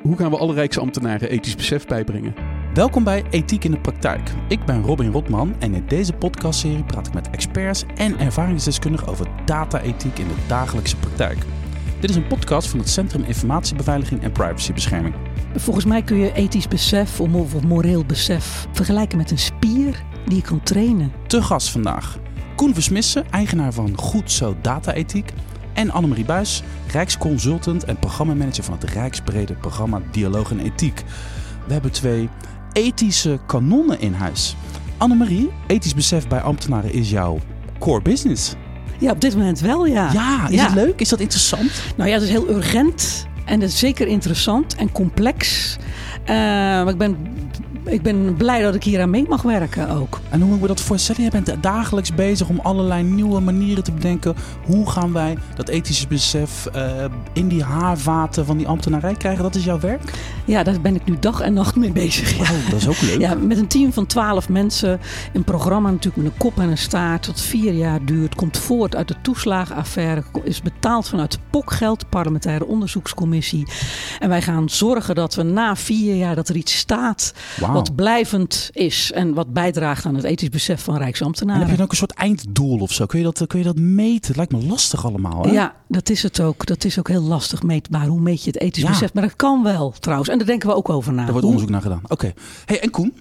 Hoe gaan we alle Rijksambtenaren ethisch besef bijbrengen? Welkom bij Ethiek in de Praktijk. Ik ben Robin Rotman en in deze podcastserie praat ik met experts en ervaringsdeskundigen over data-ethiek in de dagelijkse praktijk. Dit is een podcast van het Centrum Informatiebeveiliging en Privacybescherming. Volgens mij kun je ethisch besef of moreel besef vergelijken met een spier die je kan trainen. Te gast vandaag Koen Versmissen, eigenaar van Goed Zo Data-ethiek en Annemarie Buis, Rijksconsultant en programmamanager van het Rijksbrede programma Dialoog en Ethiek. We hebben twee ethische kanonnen in huis. Annemarie, ethisch besef bij ambtenaren is jouw core business. Ja, op dit moment wel, ja. Ja, is het leuk? Is dat interessant? Nou ja, het is heel urgent en het is zeker interessant en complex. Uh, maar ik ben ik ben blij dat ik hier aan mee mag werken ook. En hoe moet ik me dat voorstellen? Je bent dagelijks bezig om allerlei nieuwe manieren te bedenken. Hoe gaan wij dat ethische besef uh, in die haarvaten van die ambtenarij krijgen? Dat is jouw werk? Ja, daar ben ik nu dag en nacht mee bezig. Ja. Oh, dat is ook leuk. Ja, met een team van twaalf mensen. Een programma natuurlijk met een kop en een staart. Tot vier jaar duurt. Komt voort uit de toeslagenaffaire. Is betaald vanuit POC-geld, parlementaire onderzoekscommissie. En wij gaan zorgen dat we na vier jaar dat er iets staat. Wat blijvend is en wat bijdraagt aan het ethisch besef van Rijksambtenaren. En heb je dan ook een soort einddoel of zo? Kun je dat, kun je dat meten? Het lijkt me lastig allemaal. Hè? Ja, dat is het ook. Dat is ook heel lastig meetbaar. Hoe meet je het ethisch besef? Maar dat kan wel trouwens. En daar denken we ook over na. Daar wordt onderzoek naar gedaan. Oké. Hey, en Koen?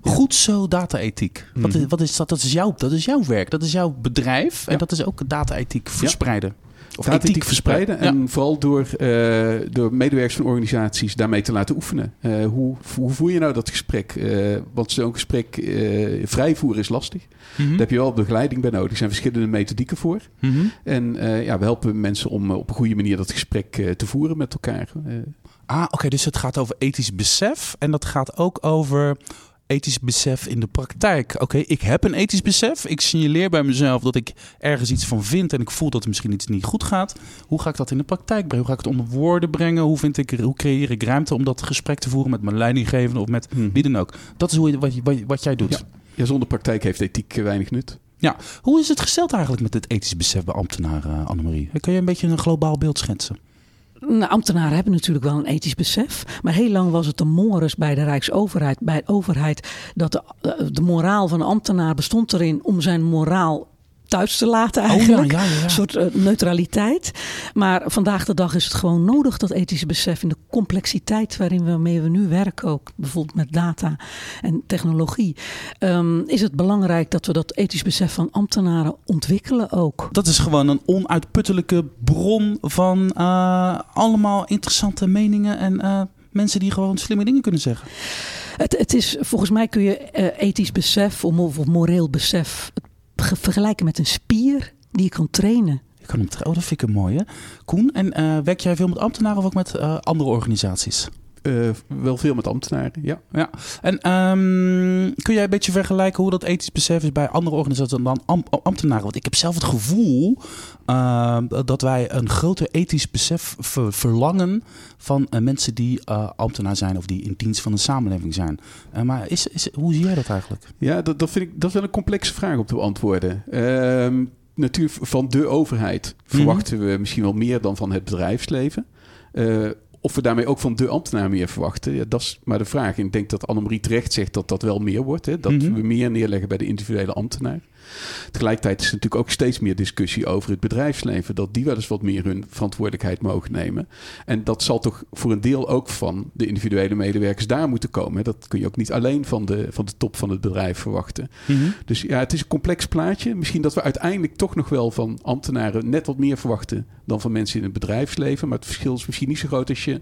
Goed zo data-ethiek. Wat, is, mhm. wat is dat? Dat is, jouw, dat is jouw werk. Dat is jouw bedrijf. En dat is ook data-ethiek verspreiden. Of ethiek verspreiden. En vooral door, uh, door medewerkers van organisaties daarmee te laten oefenen. Uh, hoe, hoe voer je nou dat gesprek? Uh, want zo'n gesprek vrij voeren is lastig. Mm Daar heb je wel begeleiding bij nodig. Er zijn verschillende methodieken voor. Mm -hmm. En ja, we helpen mensen om op een goede manier dat gesprek te voeren met elkaar. Ah, oké. dus het gaat over ethisch besef. En dat gaat ook over ethisch besef in de praktijk. Oké, ik heb een ethisch besef. Ik signaleer bij mezelf dat ik ergens iets van vind en ik voel dat er misschien iets niet goed gaat. Hoe ga ik dat in de praktijk brengen? Hoe ga ik het onder woorden brengen? Hoe, vind ik, hoe creëer ik ruimte om dat gesprek te voeren met mijn leidinggevende of met hmm. wie dan ook? Dat is hoe wat, wat, wat jij doet. Ja. zonder praktijk heeft ethiek weinig nut. Ja, hoe is het gesteld eigenlijk met het ethisch besef bij ambtenaren, Annemarie? Kun je een beetje een globaal beeld schetsen? Nou, ambtenaren hebben natuurlijk wel een ethisch besef. Maar heel lang was het de mores bij de Rijksoverheid, bij de overheid, dat de, eh, de moraal van de ambtenaar bestond erin om zijn moraal thuis te laten oh, eigenlijk. ja, ja, Een soort uh, neutraliteit. Maar vandaag de dag is het gewoon nodig, dat ethische besef in de complexiteit waarin we mee we nu werken, ook bijvoorbeeld met data en technologie. Um, is het belangrijk dat we dat ethisch besef van ambtenaren ontwikkelen ook. Dat is gewoon een onuitputtelijke bron van uh, allemaal interessante meningen en uh, mensen die gewoon slimme dingen kunnen zeggen. Het, het is, volgens mij kun je ethisch besef of, of moreel besef vergelijken met een spier die je kan trainen. Je kan hem oh, dat vind ik een mooie. Koen, en uh, werk jij veel met ambtenaren of ook met uh, andere organisaties? Uh, wel veel met ambtenaren, ja. ja. En um, kun jij een beetje vergelijken hoe dat ethisch besef is bij andere organisaties dan ambtenaren? Want ik heb zelf het gevoel uh, dat wij een groter ethisch besef ver verlangen van uh, mensen die ambtenaar zijn of die in dienst van de samenleving zijn. maar is, is, hoe zie jij dat eigenlijk? Ja, dat, dat vind ik dat is wel een complexe vraag om te beantwoorden. Ehm, natuurlijk, van de overheid mhm. verwachten we misschien wel meer dan van het bedrijfsleven. Uh, of we daarmee ook van de ambtenaar meer verwachten, ja, dat is maar de vraag. En ik denk dat Annemarie terecht zegt dat dat wel meer wordt. Hè? Dat mhm. we meer neerleggen bij de individuele ambtenaar. Tegelijkertijd is er natuurlijk ook steeds meer discussie over het bedrijfsleven. Dat die wel eens wat meer hun verantwoordelijkheid mogen nemen. En dat zal toch voor een deel ook van de individuele medewerkers daar moeten komen. Dat kun je ook niet alleen van de, van de top van het bedrijf verwachten. Mhm. Dus ja, het is een complex plaatje. Misschien dat we uiteindelijk toch nog wel van ambtenaren net wat meer verwachten dan van mensen in het bedrijfsleven. Maar het verschil is misschien niet zo groot als je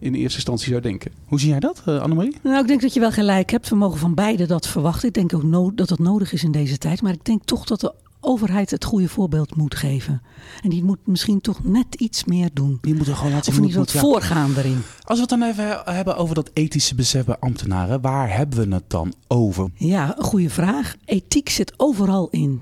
in eerste instantie zou denken. Hoe zie jij dat, uh, Annemarie? Nou, ik denk dat je wel gelijk hebt. We mogen van beide dat verwachten. Ik denk ook dat dat nodig is in deze tijd. Maar ik denk toch dat de overheid het goede voorbeeld moet geven. En die moet misschien toch net iets meer doen. Die moeten gewoon laten zien. Of niet wat voorgaan erin. Als we het dan even hebben over dat ethische besef bij ambtenaren, waar hebben we het dan over? Ja, een goede vraag. Ethiek zit overal in.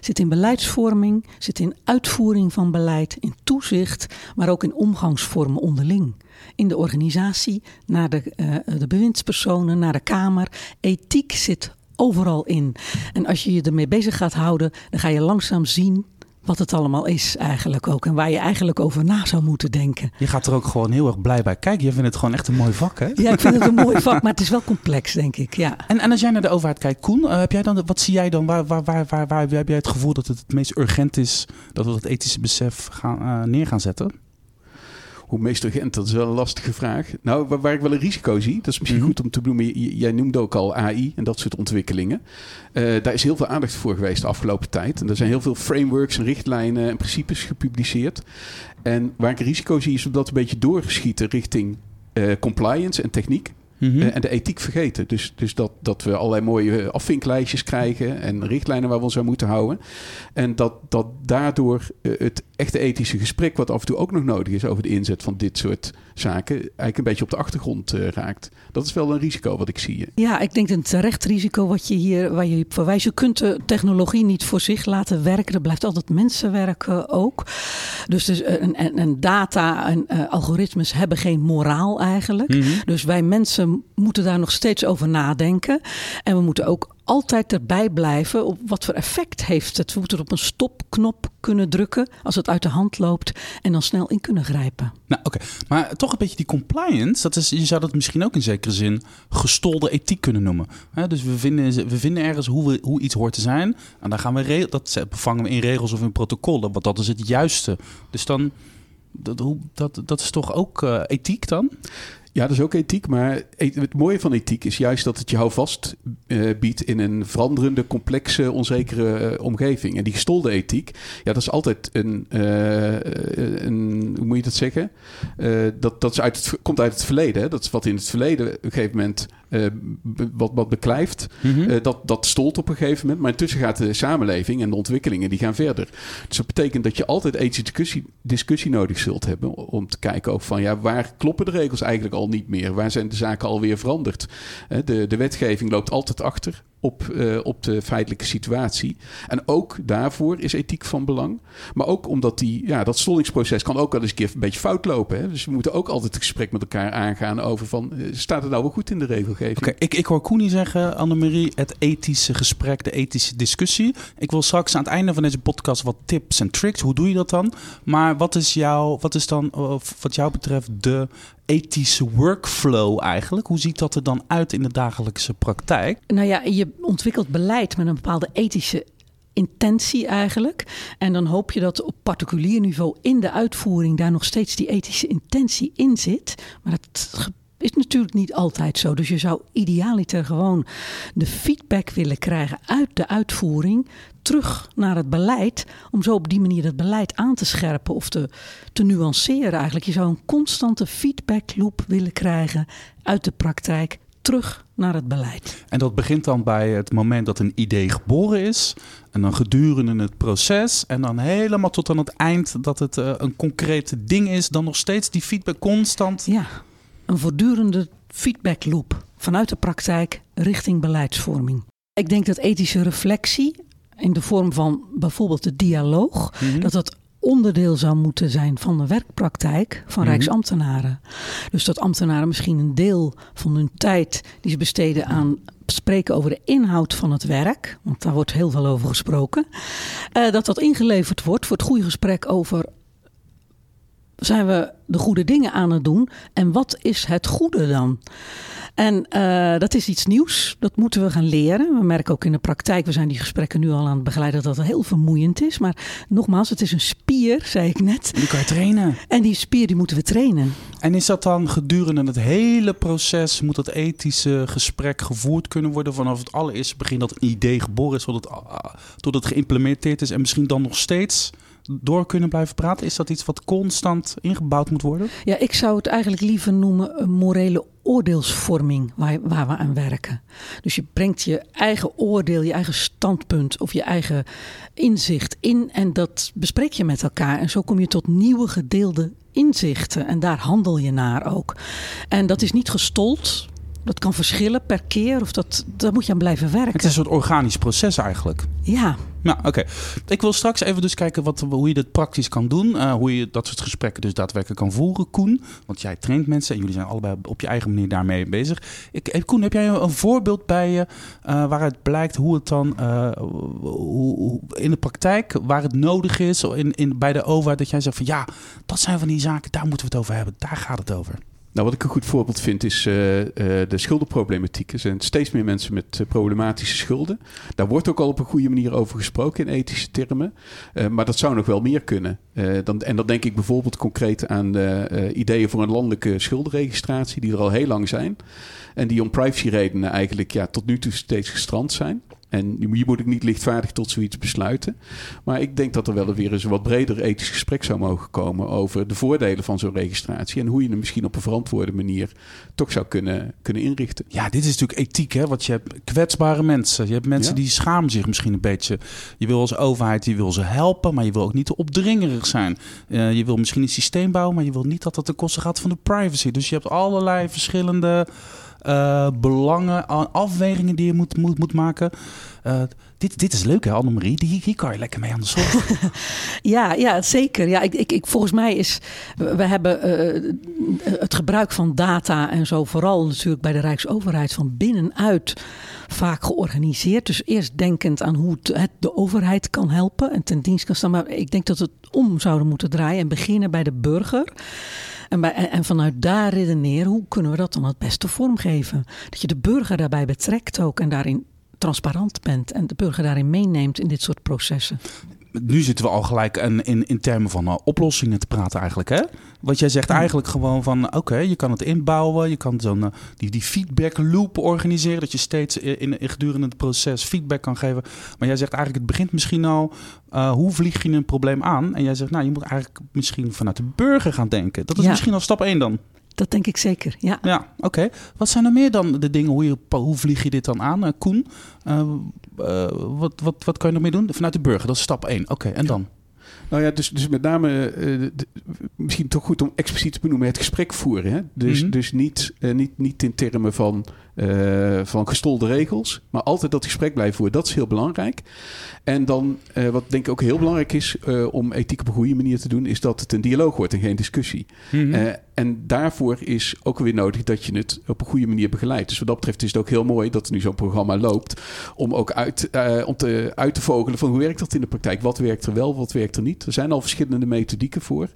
Zit in beleidsvorming, zit in uitvoering van beleid, in toezicht, maar ook in omgangsvormen onderling in de organisatie, naar de, uh, de bewindspersonen, naar de Kamer. Ethiek zit overal in. En als je je ermee bezig gaat houden, dan ga je langzaam zien wat het allemaal is eigenlijk ook. En waar je eigenlijk over na zou moeten denken. Je gaat er ook gewoon heel erg blij bij kijken. Je vindt het gewoon echt een mooi vak, hè? Ja, ik vind het een mooi vak, maar het is wel complex, denk ik. Ja. En, en als jij naar de overheid kijkt, Koen, uh, heb jij dan, wat zie jij dan? Waar, waar, waar, waar, waar heb jij het gevoel dat het het meest urgent is dat we dat ethische besef gaan, uh, neer gaan zetten? Hoe meest urgent, dat is wel een lastige vraag. Nou, waar, waar ik wel een risico zie, dat is misschien mm -hmm. goed om te benoemen. Jij noemde ook al AI en dat soort ontwikkelingen. Uh, daar is heel veel aandacht voor geweest de afgelopen tijd. En er zijn heel veel frameworks en richtlijnen en principes gepubliceerd. En waar ik een risico zie, is dat een beetje doorgeschieten richting uh, compliance en techniek. Mm -hmm. uh, en de ethiek vergeten. Dus, dus dat, dat we allerlei mooie afvinklijstjes krijgen en richtlijnen waar we ons aan moeten houden. En dat, dat daardoor het echte ethische gesprek, wat af en toe ook nog nodig is over de inzet van dit soort zaken, eigenlijk een beetje op de achtergrond uh, raakt. Dat is wel een risico wat ik zie. Ja, ik denk een terecht risico wat je hier, waar je verwijst. Je kunt de technologie niet voor zich laten werken. Er blijft altijd mensen werken ook. Dus, dus en, en, data en uh, algoritmes hebben geen moraal eigenlijk. Mm -hmm. Dus wij mensen moeten daar nog steeds over nadenken. En we moeten ook altijd erbij blijven op wat voor effect heeft het. We moeten op een stopknop kunnen drukken als het uit de hand loopt en dan snel in kunnen grijpen. Nou, oké. Maar toch een beetje die compliance, dat is, je zou dat misschien ook in zekere zin gestolde ethiek kunnen noemen. Dus we vinden, we vinden ergens hoe, we, hoe iets hoort te zijn en dan gaan we dat bevangen we in regels of in protocollen, want dat is het juiste. Dus dan, dat, dat, dat is toch ook uh, ethiek dan? Ja, dat is ook ethiek. Maar het mooie van ethiek is juist dat het je houvast uh, biedt in een veranderende, complexe, onzekere uh, omgeving. En die gestolde ethiek, ja, dat is altijd een, uh, een hoe moet je dat zeggen? dat dat is uit het, komt uit het verleden. Hè? Dat is wat in het verleden op een gegeven moment wat, wat beklijft. Mm -hmm. dat, dat stolt op een gegeven moment. Maar intussen gaat de samenleving en de ontwikkelingen die gaan verder. Dus dat betekent dat je altijd ethische discussie, discussie nodig zult hebben om te kijken ook van ja, waar kloppen de regels eigenlijk al niet meer? Waar zijn de zaken alweer veranderd? De, de wetgeving loopt altijd achter op, uh, op de feitelijke situatie. En ook daarvoor is ethiek van belang. Maar ook omdat die, ja, dat stollingsproces kan ook wel eens een keer een beetje fout lopen. Hè? Dus we moeten ook altijd het gesprek met elkaar aangaan over van... Uh, staat het nou wel goed in de regelgeving? Okay, ik, ik hoor Koenie zeggen, Annemarie, het ethische gesprek, de ethische discussie. Ik wil straks aan het einde van deze podcast wat tips en tricks. Hoe doe je dat dan? Maar wat is, jouw, wat is dan wat jou betreft de ethische workflow eigenlijk? Hoe ziet dat er dan uit in de dagelijkse praktijk? Nou ja, je ontwikkelt beleid met een bepaalde ethische intentie eigenlijk. En dan hoop je dat op particulier niveau in de uitvoering daar nog steeds die ethische intentie in zit. Maar dat is natuurlijk niet altijd zo. Dus je zou idealiter gewoon de feedback willen krijgen uit de uitvoering terug naar het beleid. Om zo op die manier het beleid aan te scherpen of te, te nuanceren eigenlijk. Je zou een constante feedback loop willen krijgen uit de praktijk terug naar het beleid. En dat begint dan bij het moment dat een idee geboren is. En dan gedurende het proces. En dan helemaal tot aan het eind dat het uh, een concreet ding is. Dan nog steeds die feedback constant. Ja, een voortdurende feedback loop. Vanuit de praktijk richting beleidsvorming. Ik denk dat ethische reflectie in de vorm van bijvoorbeeld de dialoog, mm-hmm. dat dat onderdeel zou moeten zijn van de werkpraktijk van mm-hmm. Rijksambtenaren. Dus dat ambtenaren misschien een deel van hun tijd die ze besteden aan spreken over de inhoud van het werk, want daar wordt heel veel over gesproken, uh, dat dat ingeleverd wordt voor het goede gesprek over zijn we de goede dingen aan het doen en wat is het goede dan? En uh, dat is iets nieuws. Dat moeten we gaan leren. We merken ook in de praktijk, we zijn die gesprekken nu al aan het begeleiden, dat het heel vermoeiend is. Maar nogmaals, het is een spier, zei ik net. Die kan je trainen. En die spier die moeten we trainen. En is dat dan gedurende het hele proces, moet dat ethische gesprek gevoerd kunnen worden vanaf het allereerste begin dat een idee geboren is, tot het, tot het geïmplementeerd is en misschien dan nog steeds door kunnen blijven praten? Is dat iets wat constant ingebouwd moet worden? Ja, ik zou het eigenlijk liever noemen een morele oordeelsvorming waar, waar we aan werken. Dus je brengt je eigen oordeel, je eigen standpunt of je eigen inzicht in en dat bespreek je met elkaar. En zo kom je tot nieuwe gedeelde inzichten en daar handel je naar ook. En dat is niet gestold. Dat kan verschillen per keer of dat, daar moet je aan blijven werken. Het is een soort organisch proces eigenlijk. Ja. Nou, oké. Ik wil straks even dus kijken wat, hoe je dit praktisch kan doen. Uh, hoe je dat soort gesprekken dus daadwerkelijk kan voeren, Koen. Want jij traint mensen en jullie zijn allebei op je eigen manier daarmee bezig. Ik, Koen, heb jij een voorbeeld bij je uh, waaruit blijkt hoe het dan uh, hoe, in de praktijk, waar het nodig is, in, in, bij de overheid, dat jij zegt van ja, dat zijn van die zaken, daar moeten we het over hebben. Daar gaat het over. Nou, wat ik een goed voorbeeld vind is uh, uh, de schuldenproblematiek. Er zijn steeds meer mensen met uh, problematische schulden. Daar wordt ook al op een goede manier over gesproken in ethische termen. maar dat zou nog wel meer kunnen. dan, en dan denk ik bijvoorbeeld concreet aan ideeën voor een landelijke schuldenregistratie, die er al heel lang zijn. En die om privacyredenen eigenlijk ja, tot nu toe steeds gestrand zijn. En je moet ook niet lichtvaardig tot zoiets besluiten. Maar ik denk dat er wel weer eens een wat breder ethisch gesprek zou mogen komen over de voordelen van zo'n registratie. En hoe je hem misschien op een verantwoorde manier toch zou kunnen, kunnen inrichten. Ja, dit is natuurlijk ethiek, hè? Want je hebt kwetsbare mensen. Je hebt mensen die schamen zich misschien een beetje. Je wil als overheid, je wil ze helpen, maar je wil ook niet te opdringerig zijn. Uh, je wil misschien een systeem bouwen, maar je wil niet dat dat ten koste gaat van de privacy. Dus je hebt allerlei verschillende uh, belangen, afwegingen die je moet, moet, moet maken. Uh, dit, dit is leuk hè, Annemarie? Hier, hier kan je lekker mee aan de slag. ja, ja, zeker. Ja, ik, ik, ik, volgens mij is... We hebben uh, het gebruik van data en zo... vooral natuurlijk bij de Rijksoverheid van binnenuit vaak georganiseerd. Dus eerst denkend aan hoe het, de overheid kan helpen... en ten dienste kan staan. Maar ik denk dat het om zouden moeten draaien... en beginnen bij de burger... En, en, vanuit daar redeneren, hoe kunnen we dat dan het beste vormgeven? Dat je de burger daarbij betrekt ook en daarin transparant bent en de burger daarin meeneemt in dit soort processen nu zitten we al gelijk in, in, in termen van uh, oplossingen te praten eigenlijk. Hè? Wat jij zegt eigenlijk gewoon van oké, je kan het inbouwen. Je kan zo'n uh, die, die feedback loop organiseren. Dat je steeds in, in, gedurende het proces feedback kan geven. Maar jij zegt eigenlijk het begint misschien al. Uh, hoe vlieg je een probleem aan? En jij zegt nou je moet eigenlijk misschien vanuit de burger gaan denken. Dat is misschien al stap 1 dan. Dat denk ik zeker, ja. Ja, oké. Wat zijn er meer dan de dingen, hoe, je, hoe vlieg je dit dan aan? Koen, wat, wat, wat kan je nog meer doen? Vanuit de burger, dat is stap 1. Oké, en dan? Nou ja, dus, dus met name misschien toch goed om expliciet te benoemen het gesprek voeren. Hè? Dus, mm -hmm. dus niet, niet, niet in termen van uh, van gestolde regels. Maar altijd dat gesprek blijven voeren, dat is heel belangrijk. En dan, uh, wat denk ik ook heel belangrijk is uh, om ethiek op een goede manier te doen, is dat het een dialoog wordt en geen discussie. Mm -hmm. en daarvoor is ook weer nodig dat je het op een goede manier begeleidt. Dus wat dat betreft is het ook heel mooi dat er nu zo'n programma loopt. Om ook uit, om te, uit te vogelen van hoe werkt dat in de praktijk? Wat werkt er wel, wat werkt er niet? Er zijn al verschillende methodieken voor.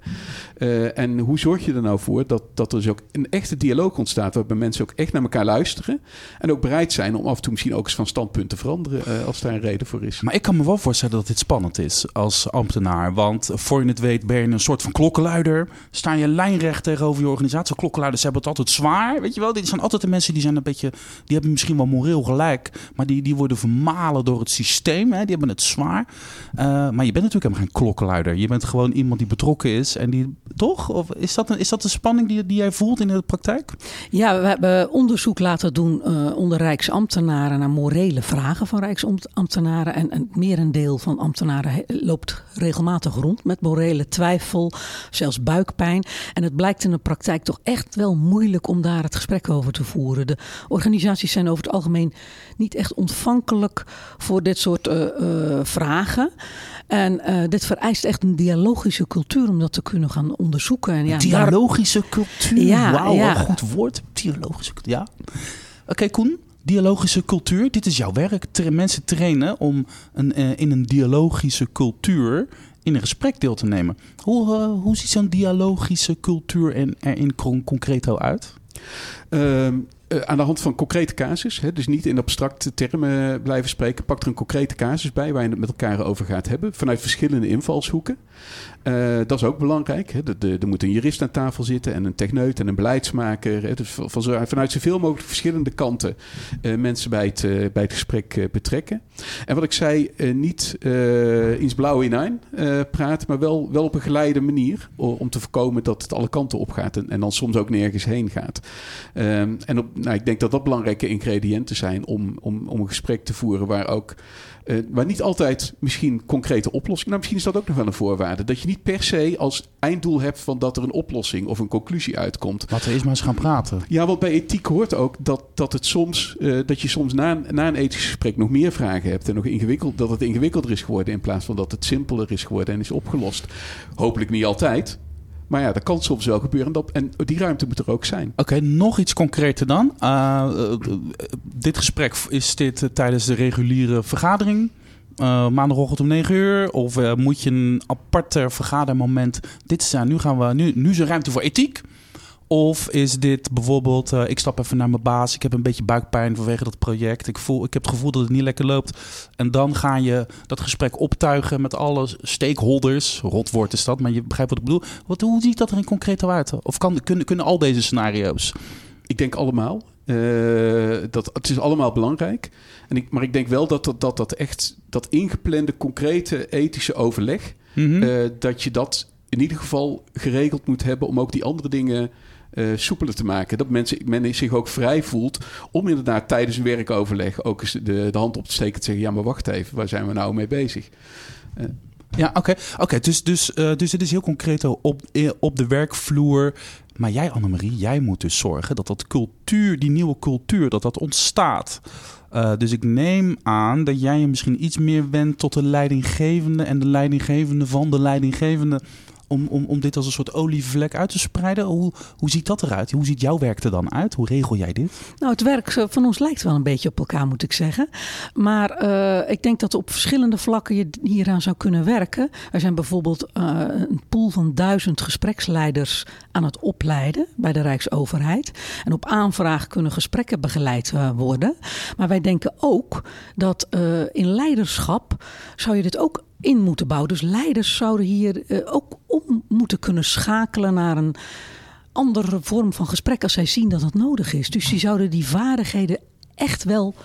en hoe zorg je er nou voor dat, dat er dus ook een echte dialoog ontstaat, waarbij mensen ook echt naar elkaar luisteren. En ook bereid zijn om af en toe misschien ook eens van standpunt te veranderen uh, als daar een reden voor is. Maar ik kan me wel voorstellen dat dit spannend is als ambtenaar. Want voor je het weet ben je een soort van klokkenluider. Sta je lijnrecht tegenover je organisatie. Klokkenluiders hebben het altijd zwaar. Weet je wel, dit zijn altijd de mensen die zijn een beetje. Die hebben misschien wel moreel gelijk. Maar die, die worden vermalen door het systeem. Hè? Die hebben het zwaar. Uh, maar je bent natuurlijk helemaal geen klokkenluider. Je bent gewoon iemand die betrokken is. En die. Toch? Of is dat een, is dat een spanning die, die jij voelt in de praktijk? Ja, we hebben onderzoek laten doen uh, onder Rijksambtenaren naar morele vragen van Rijksambtenaren. En een merendeel van ambtenaren loopt regelmatig rond met morele twijfel, zelfs buikpijn. En het blijkt in de praktijk toch echt wel moeilijk om daar het gesprek over te voeren. De organisaties zijn over het algemeen niet echt ontvankelijk voor dit soort uh, uh, vragen. En uh, dit vereist echt een dialogische cultuur om dat te kunnen gaan onderzoeken. En ja, dialogische daar... cultuur? Ja, Wauw, ja. goed woord. Dialogische cultuur, ja. Oké, okay, Koen, dialogische cultuur. Dit is jouw werk. Mensen trainen om een, uh, in een dialogische cultuur in een gesprek deel te nemen. Hoe, uh, hoe ziet zo'n dialogische cultuur er in concreto uit? Um, uh, aan de hand van concrete casus, hè, dus niet in abstracte termen blijven spreken, pak er een concrete casus bij waar je het met elkaar over gaat hebben, vanuit verschillende invalshoeken. Uh, dat is ook belangrijk. Hè. Er moet een jurist aan tafel zitten en een techneut en een beleidsmaker. Hè. Dus van, van, vanuit zoveel mogelijk verschillende kanten mensen bij het, bij het gesprek betrekken. En wat ik zei, niet iets blauw in een praten, maar wel, wel op een geleide manier. Om te voorkomen dat het alle kanten op gaat en, en dan soms ook nergens heen gaat. Um, en op nou, ik denk dat dat belangrijke ingrediënten zijn om, om, om een gesprek te voeren waar ook uh, waar niet altijd misschien concrete oplossingen. Nou, misschien is dat ook nog wel een voorwaarde. Dat je niet per se als einddoel hebt van dat er een oplossing of een conclusie uitkomt. Laten we eerst maar eens gaan praten. Ja, want bij ethiek hoort ook dat, dat, het soms, uh, dat je soms na, na een ethisch gesprek nog meer vragen hebt. En nog ingewikkeld, dat het ingewikkelder is geworden in plaats van dat het simpeler is geworden en is opgelost. Hopelijk niet altijd. Maar ja, dat kan soms wel gebeuren. En, en die ruimte moet er ook zijn. Oké, nog iets concreter dan. Uh, dit gesprek, is dit uh, tijdens de reguliere vergadering? Maandagochtend om 9 uur? Of moet je een aparte vergadermoment... Dit is, nu, gaan we, nu, nu is er ruimte voor ethiek. Of is dit bijvoorbeeld, uh, ik stap even naar mijn baas, ik heb een beetje buikpijn vanwege dat project. Ik, voel, ik heb het gevoel dat het niet lekker loopt. En dan ga je dat gesprek optuigen met alle stakeholders. Rotwoord is dat, maar je begrijpt wat ik bedoel. Wat, hoe ziet dat er in concreet uit? Of kan, kunnen, kunnen al deze scenario's? Ik denk allemaal. Uh, dat, het is allemaal belangrijk. En ik, maar ik denk wel dat dat, dat, dat echt dat ingeplande, concrete ethische overleg, mm -hmm. uh, dat je dat in ieder geval geregeld moet hebben om ook die andere dingen uh, soepeler te maken. Dat mensen, men zich ook vrij voelt om inderdaad tijdens een werkoverleg ook eens de, de hand op te steken en te zeggen: ja, maar wacht even, waar zijn we nou mee bezig? Uh. Ja, oké. Oké, dus, dus, uh, dus het is heel concreet op, op de werkvloer. Maar jij, Annemarie, jij moet dus zorgen dat dat cultuur, die nieuwe cultuur, dat dat ontstaat. Dus ik neem aan dat jij je misschien iets meer wendt tot de leidinggevende en de leidinggevende van de leidinggevende om, om, om dit als een soort olievlek uit te spreiden? Hoe, hoe ziet dat eruit? Hoe ziet jouw werk er dan uit? Hoe regel jij dit? Nou, het werk van ons lijkt wel een beetje op elkaar, moet ik zeggen. Maar uh, ik denk dat op verschillende vlakken je hieraan zou kunnen werken. Er zijn bijvoorbeeld uh, een pool van duizend gespreksleiders aan het opleiden bij de Rijksoverheid. En op aanvraag kunnen gesprekken begeleid worden. Maar wij denken ook dat in leiderschap zou je dit ook in moeten bouwen. Dus leiders zouden hier uh, ook om moeten kunnen schakelen naar een andere vorm van gesprek als zij zien dat het nodig is. Dus die zouden die vaardigheden echt wel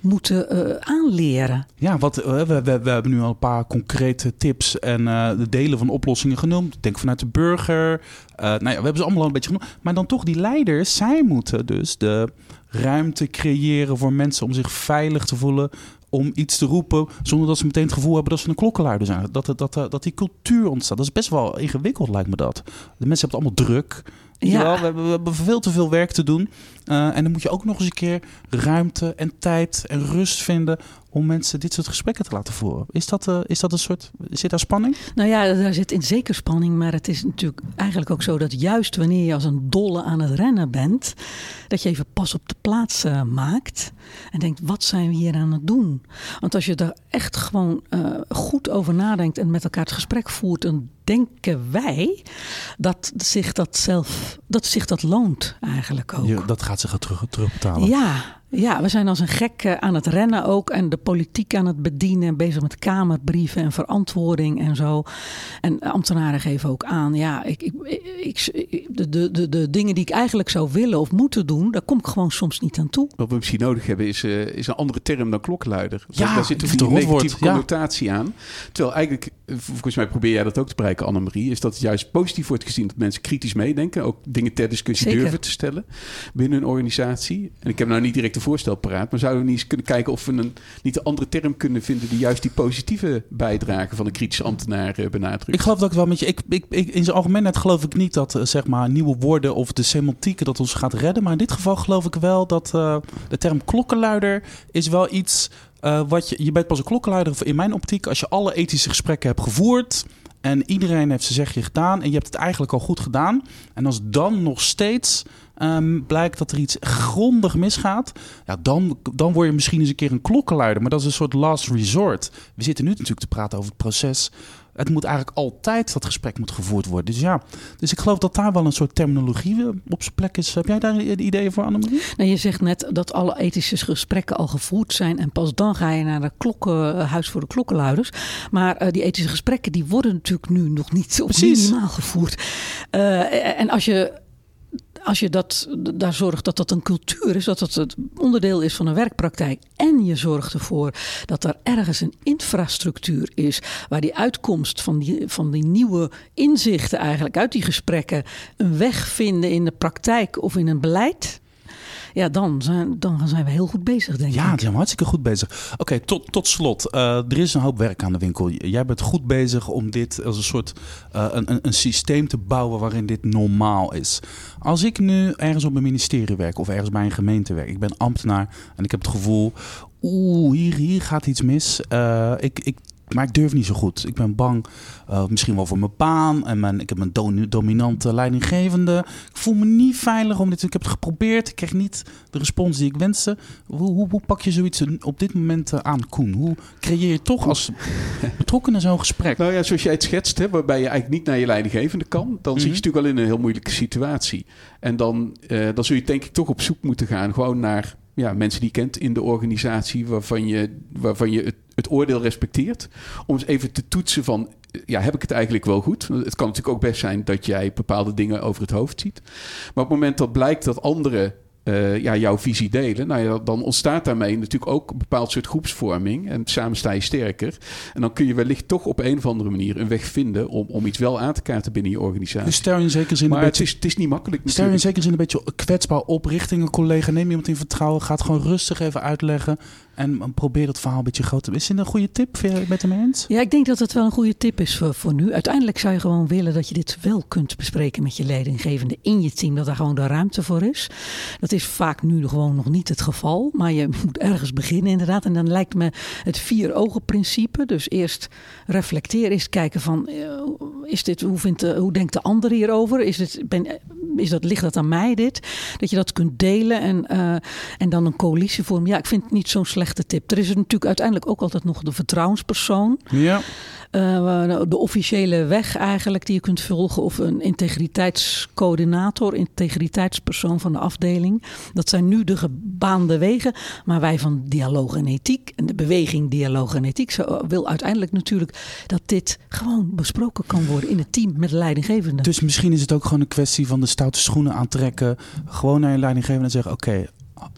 moeten uh, aanleren. Ja, wat, uh, we, we, we, hebben nu al een paar concrete tips en de delen van oplossingen genoemd. Denk vanuit de burger. nou ja, we hebben ze allemaal al een beetje genoemd. Maar dan toch die leiders, zij moeten dus de ruimte creëren voor mensen om zich veilig te voelen, om iets te roepen zonder dat ze meteen het gevoel hebben dat ze een klokkenluider zijn. Dat, dat, dat, dat die cultuur ontstaat. Dat is best wel ingewikkeld, lijkt me dat. De mensen hebben het allemaal druk. Ja. We, hebben, we, hebben, veel te veel werk te doen. Uh, en dan moet je ook nog eens een keer ruimte en tijd en rust vinden om mensen dit soort gesprekken te laten voeren. Is dat, uh, is dat een soort. Zit daar spanning? Nou ja, daar zit in zeker spanning. Maar het is natuurlijk eigenlijk ook zo dat juist wanneer je als een dolle aan het rennen bent, dat je even pas op de plaats uh, maakt. En denkt: wat zijn we hier aan het doen? Want als je er echt gewoon goed over nadenkt en met elkaar het gesprek voert, dan denken wij dat zich dat zelf, dat zich dat loont eigenlijk ook. Ja, dat gaat zich terug, terugbetalen. Ja, ja, we zijn als een gek eh, aan het rennen ook en de politiek aan het bedienen, bezig met kamerbrieven en verantwoording en zo. En ambtenaren geven ook aan, ja, ik, ik, ik, de, de, de, de dingen die ik eigenlijk zou willen of moeten doen, daar kom ik gewoon soms niet aan toe. Wat we misschien nodig hebben is, uh, is een andere term dan klokkenluider. Ja, daar zit een negatieve connotatie ja. aan. Terwijl eigenlijk, volgens mij probeer jij dat ook te bereiken, Annemarie, is dat het juist positief wordt gezien dat mensen kritisch meedenken, ook dingen ter discussie Zeker. durven te stellen binnen een organisatie. En ik heb nou niet direct voorstel paraat. Maar zouden we niet eens kunnen kijken of we een niet een andere term kunnen vinden die juist die positieve bijdrage van de kritische ambtenaar uh, benadrukt? Ik geloof dat ik wel met je. Ik, ik, ik, in zijn algemeenheid geloof ik niet dat uh, zeg maar nieuwe woorden of de semantieken dat ons gaat redden. Maar in dit geval geloof ik wel dat uh, de term klokkenluider is wel iets. wat je, je bent pas een klokkenluider in mijn optiek als je alle ethische gesprekken hebt gevoerd. En iedereen heeft zijn zegje gedaan. En je hebt het eigenlijk al goed gedaan. En als dan nog steeds um, blijkt dat er iets grondig misgaat, ja, dan, dan word je misschien eens een keer een klokkenluider. Maar dat is een soort last resort. We zitten nu natuurlijk te praten over het proces. Het moet eigenlijk altijd dat gesprek moet gevoerd worden. Dus ja, dus ik geloof dat daar wel een soort terminologie op zijn plek is. Heb jij daar ideeën voor, Annemarie? Nou, je zegt net dat alle ethische gesprekken al gevoerd zijn. En pas dan ga je naar het klokkenhuis voor de klokkenluiders. Maar uh, die ethische gesprekken die worden natuurlijk nu nog niet op minimaal gevoerd. Uh, en als je als je dat, daar zorgt dat dat een cultuur is, dat dat het onderdeel is van een werkpraktijk. En je zorgt ervoor dat er ergens een infrastructuur is waar die uitkomst van die, van die nieuwe inzichten eigenlijk uit die gesprekken een weg vinden in de praktijk of in een beleid. Ja, dan, zijn, dan zijn we heel goed bezig, denk Ja, ik. die zijn we hartstikke goed bezig. Oké, tot, tot slot. Eh, er is een hoop werk aan de winkel. Jij bent goed bezig om dit als een soort eh, een, een, een systeem te bouwen waarin dit normaal is. Als ik nu ergens op een ministerie werk of ergens bij een gemeente werk, ik ben ambtenaar en ik heb het gevoel, oeh, hier, hier gaat iets mis. Eh, ik, ik, maar ik durf niet zo goed. Ik ben bang, eh, misschien wel voor mijn baan. En mijn, ik heb een do- dominante leidinggevende. Ik voel me niet veilig om dit. Ik heb het geprobeerd. Ik krijg niet de respons die ik wenste. Hoe, hoe, hoe pak je zoiets op dit moment eh, aan, Koen? Hoe creëer je toch als betrokkenen zo'n gesprek? Nou ja, zoals jij het schetst, hè, waarbij je eigenlijk niet naar je leidinggevende kan, dan zit je Mhm. natuurlijk wel in een heel moeilijke situatie. En dan, eh, dan zul je denk ik toch op zoek moeten gaan, gewoon naar ja, mensen die kent in de organisatie, waarvan je, waarvan je het, het oordeel respecteert. Om eens even te toetsen van, ja, heb ik het eigenlijk wel goed? Het kan natuurlijk ook best zijn dat jij bepaalde dingen over het hoofd ziet. Maar op het moment dat blijkt dat anderen eh, ja, jouw visie delen, nou ja, dan ontstaat daarmee natuurlijk ook een bepaald soort groepsvorming. En samen sta je sterker. En dan kun je wellicht toch op een of andere manier een weg vinden om, om iets wel aan te kaarten binnen je organisatie. Dus stel je in zekere zin maar een het beetje... is, het is niet makkelijk Stel je in zekere zin een beetje kwetsbaar op richting een collega. Neem iemand in vertrouwen. Gaat gewoon rustig even uitleggen. En probeer dat verhaal een beetje groter. Is dit een goede tip? Het met hem eens? Ja, ik denk dat het wel een goede tip is voor, voor nu. Uiteindelijk zou je gewoon willen dat je dit wel kunt bespreken met je leidinggevende in je team. Dat daar gewoon de ruimte voor is. Dat is vaak nu gewoon nog niet het geval. Maar je moet ergens beginnen inderdaad. En dan lijkt me het vier ogen principe. Dus eerst reflecteren, eerst kijken van eh, is dit, hoe, vindt de, hoe denkt de ander hierover? Is het, ben, is dat, ligt dat aan mij dit? Dat je dat kunt delen en, eh, en dan een coalitie vormen. Ja, ik vind het niet zo'n slechte tip. Er is natuurlijk uiteindelijk ook altijd nog de vertrouwenspersoon. Ja. Eh, de officiële weg eigenlijk die je kunt volgen. Of een integriteitscoördinator, integriteitspersoon van de afdeling. Dat zijn nu de gebaande wegen. Maar wij van dialoog en ethiek en de beweging dialoog en ethiek zo, wil uiteindelijk natuurlijk dat dit gewoon besproken kan worden in het team met de leidinggevende. Dus misschien is het ook gewoon een kwestie van de stoute schoenen aantrekken. Gewoon naar je leidinggevende en zeggen: Oké,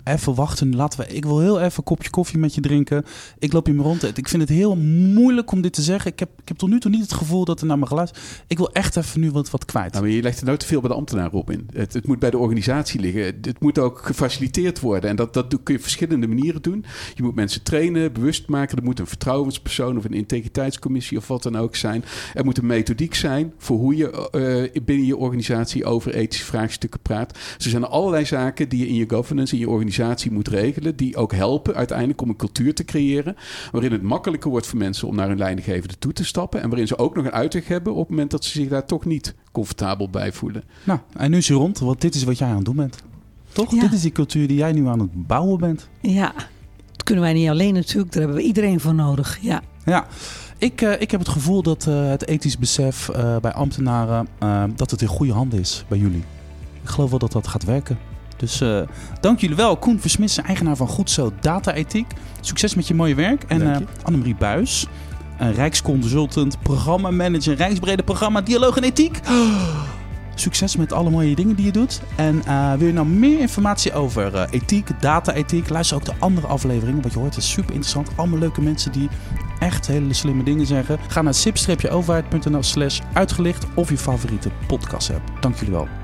even wachten. Laten we, ik wil heel even een kopje koffie met je drinken. Ik loop hier rond. Ik vind het heel moeilijk om dit te zeggen. Ik heb, ik heb tot nu toe niet het gevoel dat er naar me geluisterd Ik wil echt even nu wat, wat kwijt. Nou, maar je legt er nou te veel bij de ambtenaar op in. Het, het moet bij de organisatie liggen. Het moet ook gefaciliteerd worden. En dat, dat kun je op verschillende manieren doen. Je moet mensen trainen, bewust maken. Er moet een vertrouwenspersoon of een integriteitscommissie of wat dan ook zijn. Er moet een methodiek zijn voor hoe je eh, binnen je organisatie over ethische vraagstukken praat. Er zijn allerlei zaken die je in je governance, in je organisatie moet regelen. Die ook helpen uiteindelijk om een cultuur te creëren. Waarin het makkelijker wordt voor mensen om naar hun leidinggevende toe te stappen. En waarin ze ook nog een uitweg hebben op het moment dat ze zich daar toch niet comfortabel bij voelen. Nou, en nu is je rond, want dit is wat jij aan het doen bent. Toch? Ja. Dit is die cultuur die jij nu aan het bouwen bent. Ja, dat kunnen wij niet alleen natuurlijk. Daar hebben we iedereen voor nodig. Ja. Ja, ik, eh, ik heb het gevoel dat eh, het ethisch besef eh, bij ambtenaren, dat het in goede handen is bij jullie. Ik geloof wel dat dat gaat werken. Dus eh, dank jullie wel. Koen Versmissen, eigenaar van Goed Zo Data Ethiek. Succes met je mooie werk. En je. Annemarie Buis, een Rijksconsultant, programmamanager, Rijksbrede programma, Dialoog en Ethiek. Succes met alle mooie dingen die je doet. En eh, wil je nou meer informatie over ethiek, data-ethiek? Luister ook de andere afleveringen. Wat je hoort is super interessant. Allemaal leuke mensen die echt hele slimme dingen zeggen. Ga naar sip-overheid.nl slash uitgelicht of je favoriete podcast app. Dank jullie wel.